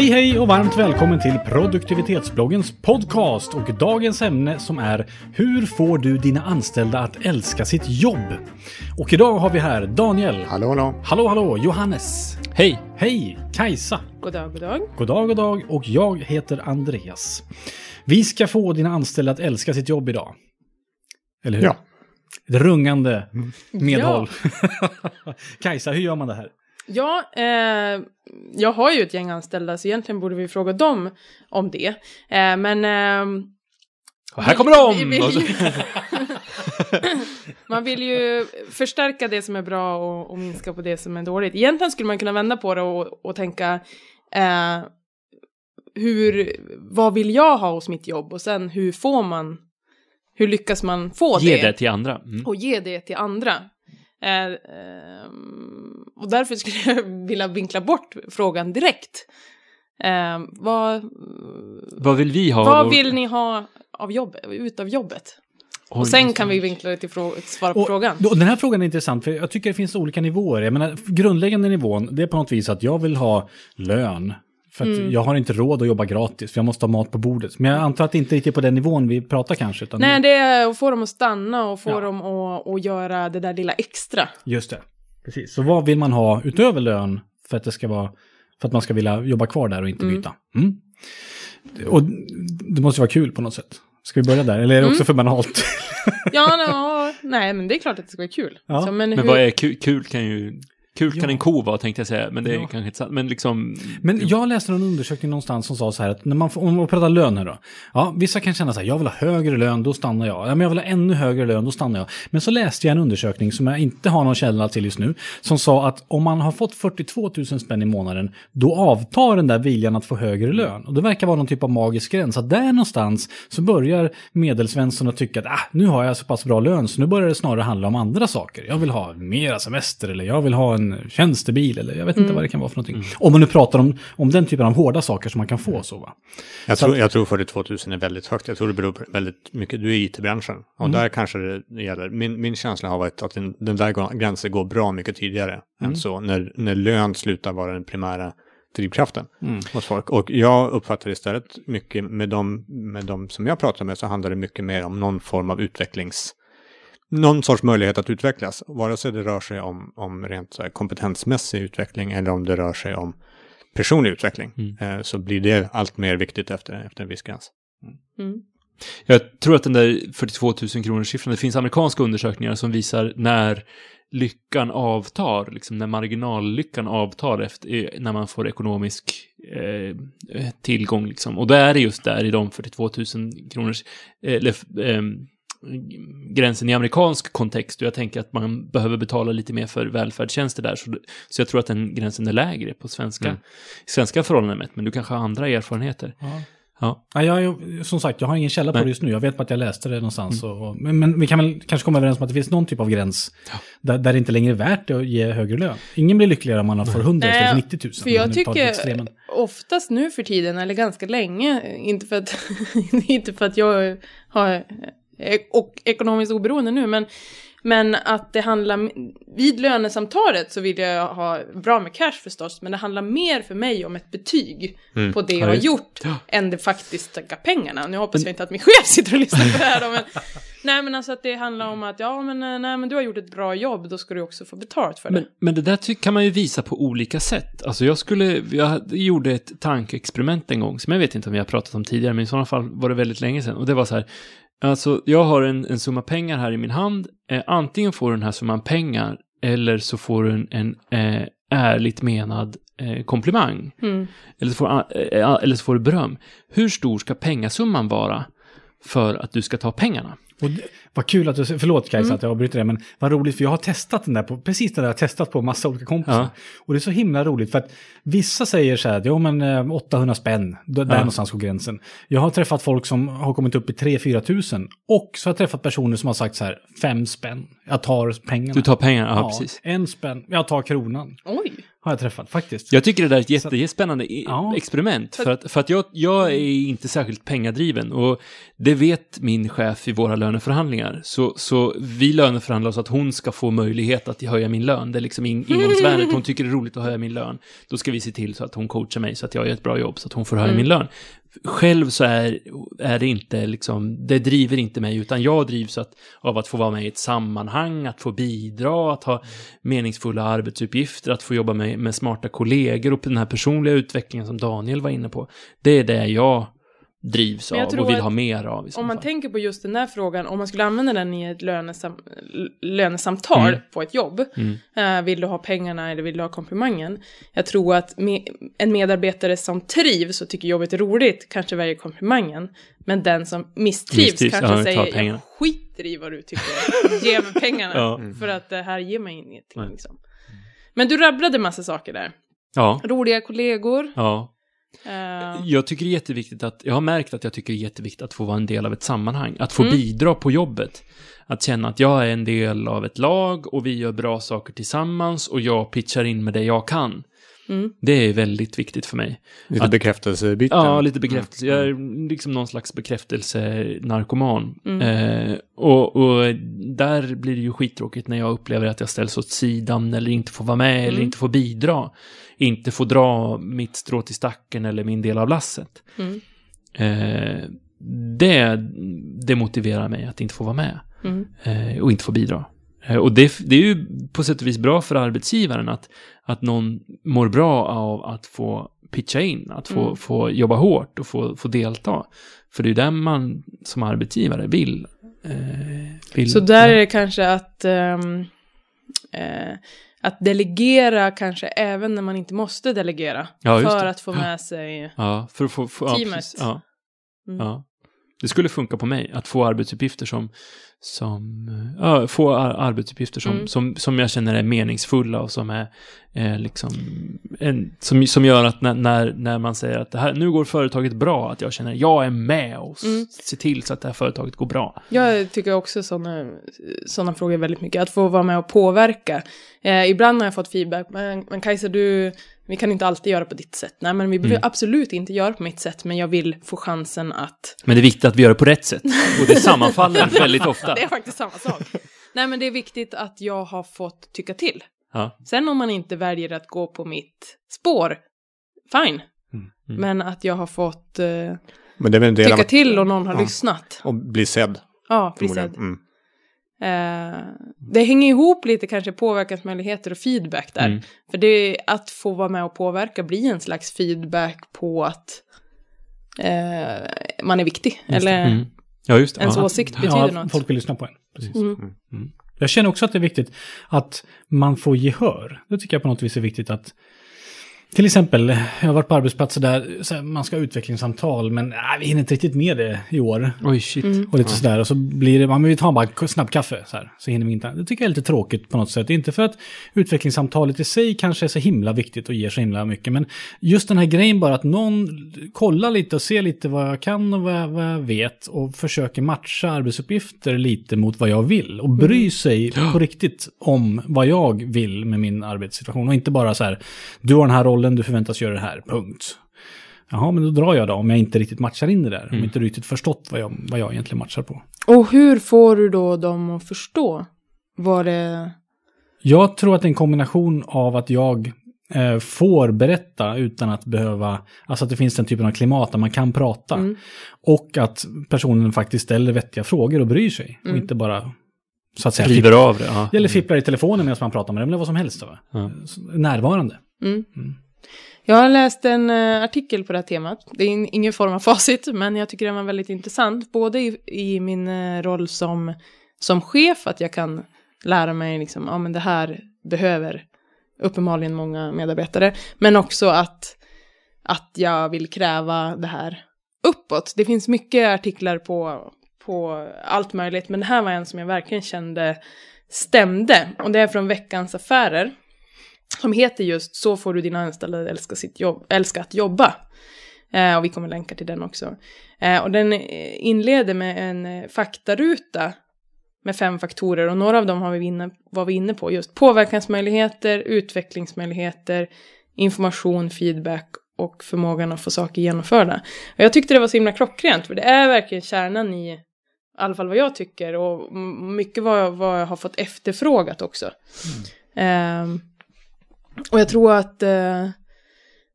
Hej hej och varmt välkommen till produktivitetsbloggens podcast och dagens ämne som är Hur får du dina anställda att älska sitt jobb? Och idag har vi här Daniel. Hallå, hallå. Hallå hallå, Johannes. Hej! Hej, Kajsa. God dag, god dag. God dag, god dag och jag heter Andreas. Vi ska få dina anställda att älska sitt jobb idag. Eller hur? Ja. Ett rungande medhåll. Kajsa, hur gör man det här? Ja, eh, jag har ju ett gäng anställda så egentligen borde vi fråga dem om det. Eh, men... Eh, Och här kommer vi- de! vi- så- man vill ju förstärka det som är bra och, och minska på det som är dåligt. Egentligen skulle man kunna vända på det och, och tänka eh, hur, vad vill jag ha hos mitt jobb och sen hur får man, hur lyckas man få Ge det? det till andra. Mm. och ge det till andra. Eh, och därför skulle jag vilja vinkla bort frågan direkt. Eh, vad, Vad vill vi ha? vad vill ni ha av jobbet, ut av jobbet? Och sen kan vi vinkla det till svara på Och, frågan. och den här frågan är intressant för jag tycker det finns olika nivåer. Jag menar, grundläggande nivån, det är på något vis att jag vill ha lön. För att Mm. jag har inte råd att jobba gratis, för jag måste ha mat på bordet. Men jag antar att det inte riktigt är på den nivån vi pratar kanske. Utan Nej, det är att få dem att stanna och få Ja. dem att, att göra det där lilla extra. Just det. Precis. Så vad vill man ha utöver lön för att det ska vara, för att man ska vilja jobba kvar där och inte Mm. byta? Mm. Och det måste ju vara kul på något sätt. Ska vi börja där? Eller är det Mm. också för banalt? Ja, no, nej, men det är klart att det ska vara kul. Ja. Så, men Men hur, vad är kul? Kul kan ju... Kul kan Ja. en ko vara tänkte jag säga, men det är Ja. kanske inte sant. Men liksom... Men jag läste någon undersökning någonstans som sa så här att när man, får- om man pratar lön här då. Ja, vissa kan känna så här, jag vill ha högre lön, då stannar jag. Ja, men jag vill ha ännu högre lön, då stannar jag. Men så läste jag en undersökning som jag inte har någon källa till just nu. Som sa att om man har fått 42 000 spänn i månaden, då avtar den där viljan att få högre lön. Och det verkar vara någon typ av magisk gräns. Att där någonstans så börjar medelsvensson att tycka att ah, nu har jag så pass bra lön, så nu börjar det snarare handla om andra saker. Jag vill ha mera semester, eller jag vill ha en tjänstebil, eller jag vet inte vad det kan vara för någonting. Om man nu pratar om, om den typen av hårda saker som man kan få så va. Jag Så tror, jag tror 42 000 är väldigt högt. Jag tror det beror på väldigt mycket. Du är i IT-branschen. Och Mm. där kanske det gäller. Min, min känsla har varit att den, den där gränsen går bra mycket tidigare Mm. än så. När, när lön slutar vara den primära drivkraften Mm. hos folk. Och jag uppfattar istället mycket med de, med de som jag pratar med så handlar det mycket mer om någon form av utvecklings... Någon sorts möjlighet att utvecklas. Vare sig det rör sig om, om rent så här kompetensmässig utveckling eller om det rör sig om personlig utveckling. Mm. Eh, så blir det allt mer viktigt efter, efter en viss gräns. Mm. Jag tror att den där 42 000 kronors siffran, det finns amerikanska undersökningar som visar när lyckan avtar, liksom när marginallyckan avtar efter, eh, när man får ekonomisk eh, tillgång liksom. Och det är det just där i de 42 000 kronors, eh, eh, gränsen i amerikansk kontext och jag tänker att man behöver betala lite mer för välfärdstjänster där. Så, så jag tror att den gränsen är lägre på svenska, Mm. svenska förhållanden men du kanske har andra erfarenheter. Ja. Ja. Ja, jag, som sagt, jag har ingen källa på Nej. det just nu. Jag vet bara att jag läste det någonstans. Och, och, men, men vi kan väl kanske komma överens om att det finns någon typ av gräns där, där det inte längre är värt det att ge högre lön. Ingen blir lyckligare om man får 100 istället för Nej, 90 000. För jag tycker oftast nu för tiden, eller ganska länge, inte för att, inte för att jag har och ekonomiskt oberoende nu, men, men att det handlar, vid lönesamtalet så vill jag ha bra med cash förstås, men det handlar mer för mig om ett betyg Mm. på det jag Ja, har gjort, Ja. än det faktiska pengarna. Nu hoppas jag inte att min chef sitter och lyssnar på det här då, men, nej men alltså att det handlar om att, ja men, eh, nej men du har gjort ett bra jobb, då ska du också få betalt för det. Men, men det där kan man ju visa på olika sätt. Alltså jag skulle, jag gjorde ett tankeexperiment en gång, som jag vet inte om jag har pratat om tidigare, men i sådana fall var det väldigt länge sedan. Och det var så här, alltså jag har en, en summa pengar här i min hand, eh, antingen får du den här summan pengar, eller så får du en, en eh, ärligt menad eh, komplimang. Mm. Eller så, får, eh, eller så får du beröm. Hur stor ska pengasumman vara för att du ska ta pengarna? Och det, vad kul att du förlåt Kajsa Mm. att jag avbryter det, men vad roligt för jag har testat den där på, precis den där jag har testat på massa olika kompisar. Ja. Och det är så himla roligt för att vissa säger så här, jo men eh, 800 spänn, då- där Ja. någonstans går gränsen. Jag har träffat folk som har kommit upp i 3-4 tusen och så har jag träffat personer som har sagt så här, fem spänn, jag tar pengarna. Du tar pengarna, ja, precis. En spänn, jag tar kronan. Oj! Har jag träffat faktiskt. Jag tycker det där är ett jätte, jättespännande i- Ja. experiment. För att, för att jag, jag är inte särskilt pengadriven och det vet min chef i våra löneförhandlingar. Så, så vi löneförhandlar så att hon ska få möjlighet att höja min lön. Det är liksom in, ingångsvärdet. Hon tycker det är roligt att höja min lön. Då ska vi se till så att hon coachar mig så att jag gör ett bra jobb så att hon får höja Mm. min lön. Själv så är, är det inte liksom, det driver inte mig utan jag drivs att, av att få vara med i ett sammanhang, att få bidra, att ha meningsfulla arbetsuppgifter, att få jobba med, med smarta kollegor och den här personliga utvecklingen som Daniel var inne på. Det är det jag drivs av och vill ha mer av. Om man fall. tänker på just den där frågan, om man skulle använda den i ett lönesam lönesamtal Mm. på ett jobb. Mm. Eh, vill du ha pengarna eller vill du ha komplimangen? Jag tror att me en medarbetare som trivs och tycker jobbet är roligt kanske väljer komplimangen. Men den som misstrivs, Misstrivs, kanske ja, säger pengarna. jag skiter i vad du tycker, ge mig pengarna. Ja. För att det här ger mig ingenting. Liksom. Men du rabblade massa saker där. Ja, Roliga kollegor. ja. Eh, Jag tycker det är jätteviktigt att, jag har märkt att jag tycker det är jätteviktigt att få vara en del av ett sammanhang, att få Mm. bidra på jobbet. Att känna att jag är en del av ett lag och vi gör bra saker tillsammans och jag pitchar in med det jag kan. Mm. Det är väldigt viktigt för mig. Lite Att- bekräftelsebyten. Ja, lite bekräftelse. Mm. Jag är liksom någon slags bekräftelsenarkoman. Mm. Eh, och, och där blir det ju skittråkigt när jag upplever att jag ställs åt sidan eller inte får vara med eller Mm. inte får bidra. Inte får dra mitt strå till stacken eller min del av lasset. Mm. Eh, det, det motiverar mig att inte få vara med Mm. eh, och inte få bidra. Eh, och det, det är ju på sätt och vis bra för arbetsgivaren att, att någon mår bra av att få pitcha in, att få, Mm. få jobba hårt och få, få delta. För det är ju det man som arbetsgivare vill. Eh, vill Så där är det kanske att, ehm, eh, att delegera kanske även när man inte måste delegera. Ja, för att få med sig... Ja, för att få... få ja, Teamet. precis. ja, Mm. ja. Det skulle funka på mig, att få arbetsuppgifter som, som ja, få ar- arbetsuppgifter som, Mm. som, som jag känner är meningsfulla och som är eh, liksom, en, som, som gör att när, när, när man säger att det här, nu går företaget bra, att jag känner jag är med och Mm. ser till så att det här företaget går bra. Jag tycker också sådana såna frågor väldigt mycket. Att få vara med och påverka. Eh, ibland har jag fått feedback. Men, men Kajsa, du, vi kan inte alltid göra på ditt sätt. Nej, men vi behöver Mm. absolut inte göra på mitt sätt. Men jag vill få chansen att... Men det är viktigt att vi gör det på rätt sätt. Och det sammanfaller väldigt ofta. Det är faktiskt samma sak. Nej, men det är viktigt att jag har fått tycka till. Ja. Sen om man inte väljer att gå på mitt spår, fine. Mm. Men att jag har fått eh, Men det är väl en del av tycka att till och någon har Ja. lyssnat. och bli sedd. Ja, förmodligen. precis. Mm. Eh, det hänger ihop lite kanske påverkansmöjligheter och feedback där. Mm. För det är att få vara med och påverka blir en slags feedback på att eh, man är viktig. Eller Mm. Ja, just det. ens Ja. åsikt betyder ja, något. folk vill lyssna på en. Precis. Mm. Jag känner också att det är viktigt att man får gehör. Det tycker jag på något vis är viktigt att till exempel, jag har varit på arbetsplatser där så här, man ska ha utvecklingssamtal, men nej, vi hinner inte riktigt med det i år. Oj, shit. Mm. Och lite sådär, och så blir det, man vill ta bara en snabb kaffe, så här, så hinner vi inte. Det tycker jag är lite tråkigt på något sätt. Inte för att utvecklingssamtalet i sig kanske är så himla viktigt och ger så himla mycket, men just den här grejen bara att någon kollar lite och ser lite vad jag kan och vad jag, vad jag vet och försöker matcha arbetsuppgifter lite mot vad jag vill och bry sig på riktigt om vad jag vill med min arbetssituation och inte bara så här, du har den här rollen, du förväntas göra det här, punkt. Jaha, men då drar jag då om jag inte riktigt matchar in det där. Om inte riktigt förstått vad jag, vad jag egentligen matchar på. Och hur får du då dem att förstå vad det... Jag tror att det är en kombination av att jag eh, får berätta utan att behöva, alltså att det finns den typen av klimat där man kan prata. Mm. Och att personen faktiskt ställer vettiga frågor och bryr sig. Mm. Och inte bara, så att säga, River av det. Ja. eller fipplar i telefonen medan man pratar med dem, eller vad som helst. Va? Ja. Närvarande. Mm. Jag har läst en eh, artikel på det här temat. Det är ingen form av facit, men jag tycker den var väldigt intressant. Både i, i min eh, roll som, som chef, att jag kan lära mig liksom, ja men det här behöver uppenbarligen många medarbetare. Men också att, att jag vill kräva det här uppåt. Det finns mycket artiklar på, på allt möjligt, men det här var en som jag verkligen kände stämde. Och det är från Veckans Affärer. Som heter just Så får du dina anställda älska, sitt jobb, älska att jobba. Eh, och vi kommer länka till den också. Eh, och den eh, inleder med en eh, faktaruta med fem faktorer och några av dem har vi inne, var vi inne på just påverkansmöjligheter, utvecklingsmöjligheter, information, feedback och förmågan att få saker genomförda. Och jag tyckte det var så himla klockrent för det är verkligen kärnan i, i alla fall vad jag tycker och mycket vad jag, vad jag har fått efterfrågat också. Ehm, och jag tror att eh,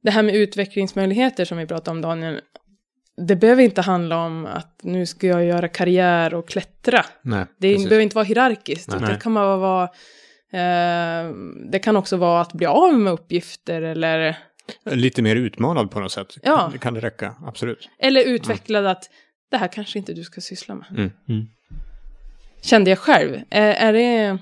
det här med utvecklingsmöjligheter som vi pratade om Daniel, det behöver inte handla om att nu ska jag göra karriär och klättra. Nej, Det precis. behöver inte vara hierarkiskt, Nej. utan det kan bara vara eh, det kan också vara att bli av med uppgifter eller, Lite mer utmanad på något sätt. Ja. Kan, kan det räcka, absolut. eller utvecklad att det här kanske inte du ska syssla med. Mm. Mm. Kände jag själv. Är, är det...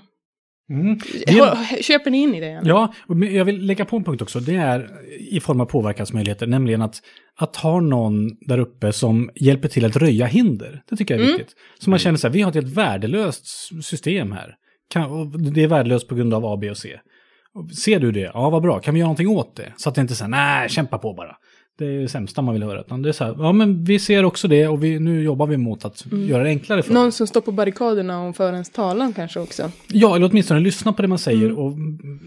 Mm. Det- Köper ni in i det? eller? Ja, och jag vill lägga på en punkt också. Det är i form av påverkansmöjligheter, nämligen att, att ha någon där uppe som hjälper till att röja hinder. Det tycker jag är Mm. viktigt. Så man känner så här, vi har ett helt värdelöst system här. Kan, det är värdelöst på grund av A, B och C. Ser du det? Ja, vad bra. Kan vi göra någonting åt det? Så att det inte är så här, nej, kämpa på bara. Det är det sämsta man vill höra. Utan det är så här, ja men vi ser också det och vi, nu jobbar vi mot att göra det enklare för Mm. Någon som står på barrikaderna och för ens talan kanske också. Ja, eller åtminstone lyssna på det man säger och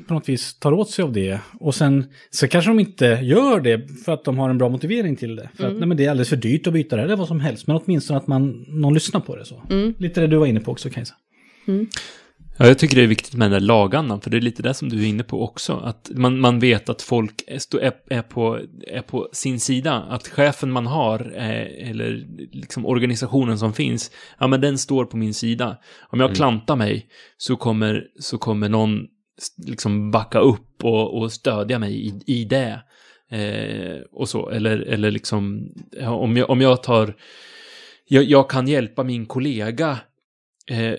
på något vis tar åt sig av det. Och sen så kanske de inte gör det för att de har en bra motivering till det. För att nej, men det är alldeles för dyrt att byta det eller vad som helst. Men åtminstone att man, någon lyssnar på det så. Lite det du var inne på också Kajsa. Ja, jag tycker det är viktigt med den där lagandan, för det är lite det som du är inne på också. Att man, man vet att folk är, är, på, är på sin sida. Att chefen man har, eh, eller liksom organisationen som finns, ja men den står på min sida. Om jag klantar mig så kommer, så kommer någon liksom backa upp och, och stödja mig i, i det. Eh, och så, eller, eller liksom, om, jag, om jag tar, jag, jag kan hjälpa min kollega eh,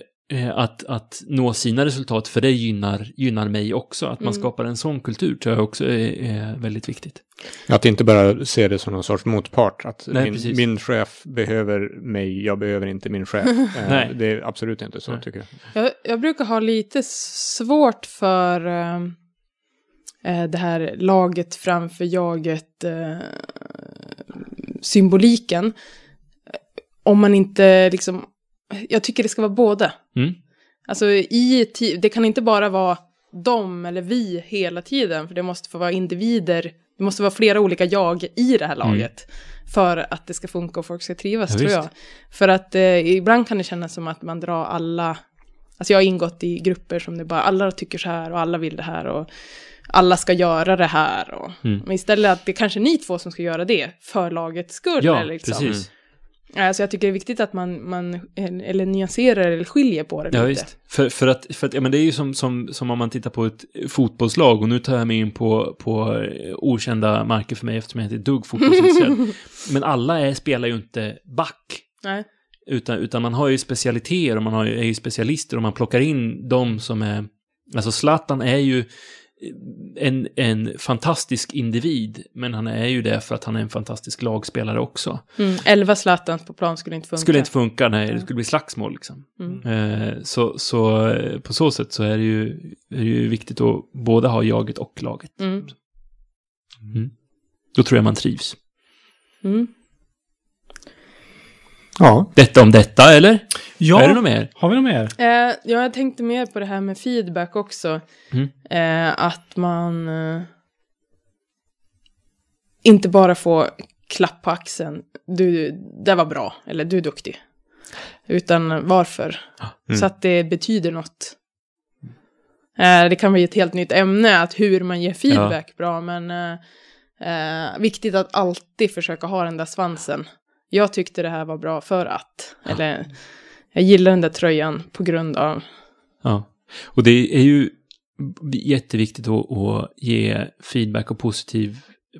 att, att nå sina resultat, för det gynnar, gynnar mig också. Att man Mm. skapar en sån kultur tror jag också är, är väldigt viktigt. Att inte bara se det som någon sorts motpart. Att Nej, min, min chef behöver mig, jag behöver inte min chef. Eh, Nej. Det är absolut inte så, Nej. tycker jag. Jag, jag brukar ha lite svårt för eh, eh, det här laget framför jaget eh, symboliken. Om man inte liksom, jag tycker det ska vara båda. Mm. Alltså i det kan inte bara vara de eller vi hela tiden, för det måste få vara individer, det måste vara flera olika jag i det här laget. För att det ska funka och folk ska trivas, Ja, tror visst. jag. För att eh, ibland kan det kännas som att man drar alla, alltså jag har ingått i grupper som det bara, alla tycker så här och alla vill det här och alla ska göra det här. Och, Mm. Men istället att det är kanske ni två som ska göra det för lagets skull. Ja, liksom. precis. Alltså jag tycker det är viktigt att man, man eller nyanserar eller skiljer på det Ja, lite. visst. För, för att, för att ja, men det är ju som, som, som om man tittar på ett fotbollslag, och nu tar jag mig in på, på eh, okända marker för mig eftersom jag inte är dugg fotbollsintresserad. men alla är, spelar ju inte back. Nej. Utan, utan man har ju specialiteter och man har, ju- är ju specialister och man plockar in de som är... Alltså Zlatan är ju en, en fantastisk individ, men han är ju det för att han är en fantastisk lagspelare också. Mm, elva Zlatans på plan skulle inte funka. Skulle inte funka, nej, det skulle bli slagsmål liksom. Mm. Eh, så, så eh, på så sätt så är det ju, är det ju viktigt att både ha jaget och laget. Mm. Mm. Då tror jag man trivs. Ja, Detta om detta, eller? Ja, Är det något mer? har vi något mer? Eh, ja, jag tänkte mer på det här med feedback också. Mm. Eh, att man eh, inte bara får klapp på axeln. Du, det var bra, eller du är duktig. Utan varför. Mm. Så att det betyder något. Eh, det kan bli ett helt nytt ämne, att hur man ger feedback bra, men eh, eh, viktigt att alltid försöka ha den där svansen. Jag tyckte det här var bra för att. Eller, jag gillar den där tröjan på grund av. Ja. Och det är ju jätteviktigt att, att ge feedback och positiv,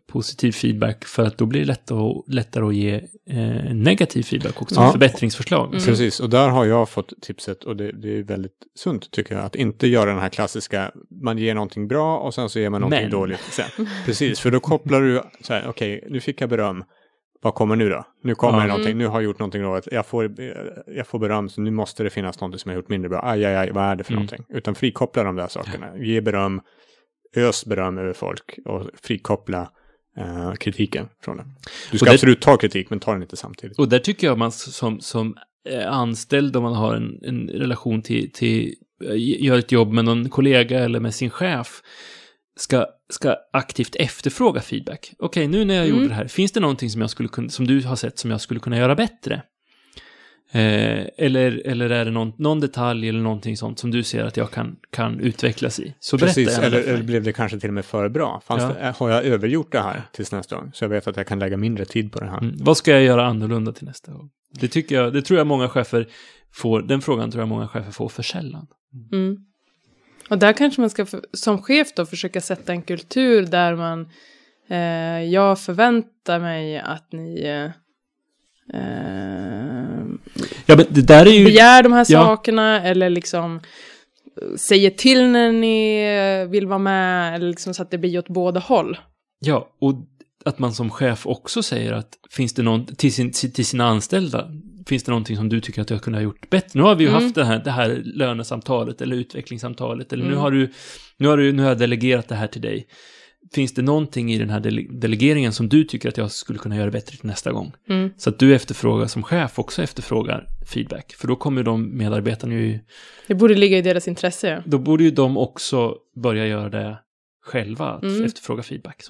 positiv feedback för att då blir det lättare, lättare att ge eh, negativ feedback också, Ja. förbättringsförslag. Mm. precis. Och där har jag fått tipset, och det, det är väldigt sunt tycker jag, att inte göra den här klassiska, man ger någonting bra och sen så ger man någonting Men. dåligt. Sen. Precis, för då kopplar du så här, okej, nu fick jag beröm. Vad kommer nu då? Nu kommer Ja. det någonting, nu har jag gjort någonting dåligt. Jag får, jag får beröm, så nu måste det finnas någonting som jag har gjort mindre bra. Aj, aj, aj, vad är det för Mm. någonting? Utan frikoppla de där sakerna. Ge beröm, ös beröm över folk och frikoppla eh, kritiken från det. Du ska det- absolut ta kritik, men ta den inte samtidigt. Och där tycker jag man som, som eh, anställd, om man har en, en relation till, till, eh, gör ett jobb med någon kollega eller med sin chef, ska, ska aktivt efterfråga feedback. Okej, nu när jag Mm. gjorde det här, finns det någonting som, jag skulle kunna, som du har sett som jag skulle kunna göra bättre? Eh, eller, eller är det någon, någon detalj eller någonting sånt som du ser att jag kan, kan utvecklas i? Så berätta Precis, gärna eller, eller blev det kanske till och med för bra? Fanns Ja. det, har jag övergjort det här tills nästa gång? Så jag vet att jag kan lägga mindre tid på det här. Mm. Vad ska jag göra annorlunda till nästa gång? Det tycker jag, det tror jag många chefer får, den frågan tror jag många chefer får för sällan. Mm. Och där kanske man ska för, som chef då försöka sätta en kultur där man eh, jag förväntar mig att ni eh, Ja, men det där är ju... begär de här Ja. sakerna eller liksom eh, säger till när ni vill vara med eller liksom så att det blir åt båda håll. Ja, och att man som chef också säger att finns det någon, till, sin, till sina anställda, finns det någonting som du tycker att jag kunde ha gjort bättre? Nu har vi ju Mm. haft det här, det här lönesamtalet eller utvecklingssamtalet, eller nu Mm. har du, nu har du, nu har jag delegerat det här till dig. Finns det någonting i den här dele delegeringen som du tycker att jag skulle kunna göra bättre till nästa gång? Mm. Så att du efterfrågar som chef också efterfrågar feedback. För då kommer de medarbetarna ju, Det borde ligga i deras intresse. Ja. då borde ju de också börja göra det själva, att Mm. efterfråga feedback.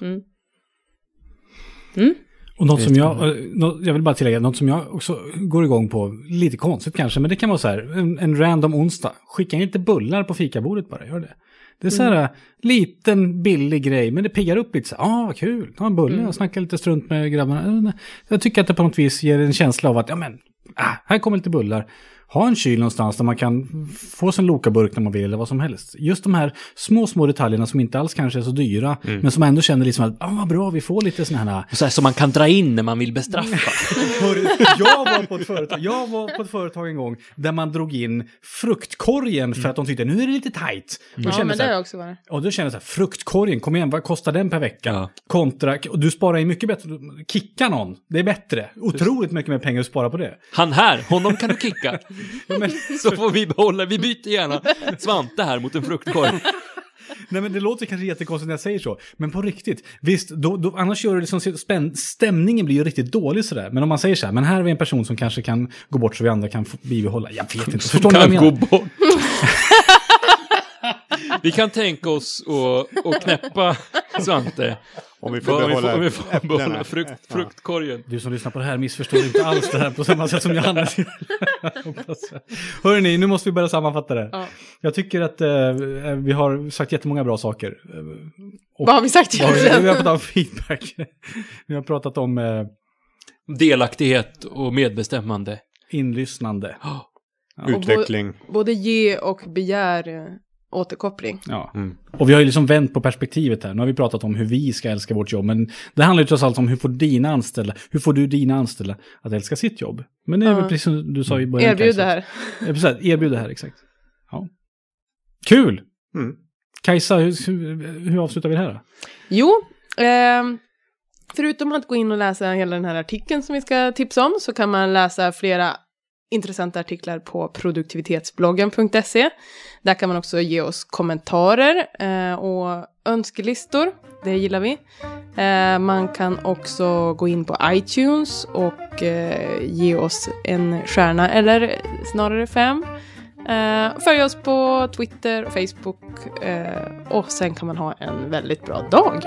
Mm. Mm. Och något som jag, eh, jag vill bara tillägga, något som jag också går igång på, lite konstigt kanske, men det kan vara så här, en, en random onsdag, skicka in lite bullar på fikabordet bara, gör det. Det är så här, Mm. liten billig grej, men det piggar upp lite så här, ah vad kul, ta en bulle Mm. och snacka lite strunt med grabbarna. Jag tycker att det på något vis ger en känsla av att, ja men, ah, här kommer lite bullar. Ha en kyl någonstans där man kan få sin Lokaburk när man vill eller vad som helst. Just de här små, små detaljerna som inte alls kanske är så dyra, Mm. men som ändå känner liksom att, ah vad bra, vi får lite sådana här Så här som man kan dra in när man vill bestraffa. Jag var på ett företag, jag var på ett företag en gång där man drog in fruktkorgen för att de tyckte nu är det lite tajt. Och Ja, men det här, har jag också varit. och då kände jag så här, fruktkorgen, kom igen, vad kostar den per vecka? Ja. Kontra, och du sparar ju mycket bättre, kicka någon, det är bättre. Otroligt mycket mer pengar att spara på det. Han här, honom kan du kicka. Men, Så får vi behålla, vi byter gärna Svante här mot en fruktkorg. nej men det låter kanske jättekonstigt när jag säger så, men på riktigt, visst, då, då, annars gör det liksom, spänn, stämningen blir ju riktigt dålig sådär. Men om man säger så här, men här har vi en person som kanske kan gå bort så vi andra kan bibehålla, jag vet inte, Som förstår ni vad jag menar? gå bort. Vi kan tänka oss att knäppa Svante. Om vi får Om vi behålla får, om vi får behålla frukt, fruktkorgen. Du som lyssnar på det här missförstår inte alls det här på samma sätt som jag annars gör. Hörrni, nu måste vi börja sammanfatta det. Ja. Jag tycker att eh, vi har sagt jättemånga bra saker. Eh, och- Vad har vi sagt har vi, vi har egentligen? pratat om feedback. Vi har pratat om eh, Delaktighet och medbestämmande. inlyssnande. Oh, Ja. Utveckling. Både ge och begär eh, återkoppling. Ja. Mm. Och vi har ju liksom vänt på perspektivet här. Nu har vi pratat om hur vi ska älska vårt jobb. Men det handlar ju trots allt om hur får dina anställda, hur får du dina anställda att älska sitt jobb? Men det är väl precis som du sa i början. Erbjud det här. Precis. Erbjud det här, exakt. Ja. Kul! Mm. Kajsa, hur, hur, avslutar vi det här då? Jo, ehm, förutom att gå in och läsa hela den här artikeln som vi ska tipsa om så kan man läsa flera intressanta artiklar på produktivitetsbloggen.se. Där kan man också ge oss kommentarer eh, och önskelistor. Det gillar vi. Eh, man kan också gå in på iTunes och eh, ge oss en stjärna eller snarare fem. Eh, följ oss på Twitter och Facebook. Eh, och sen kan man ha en väldigt bra dag.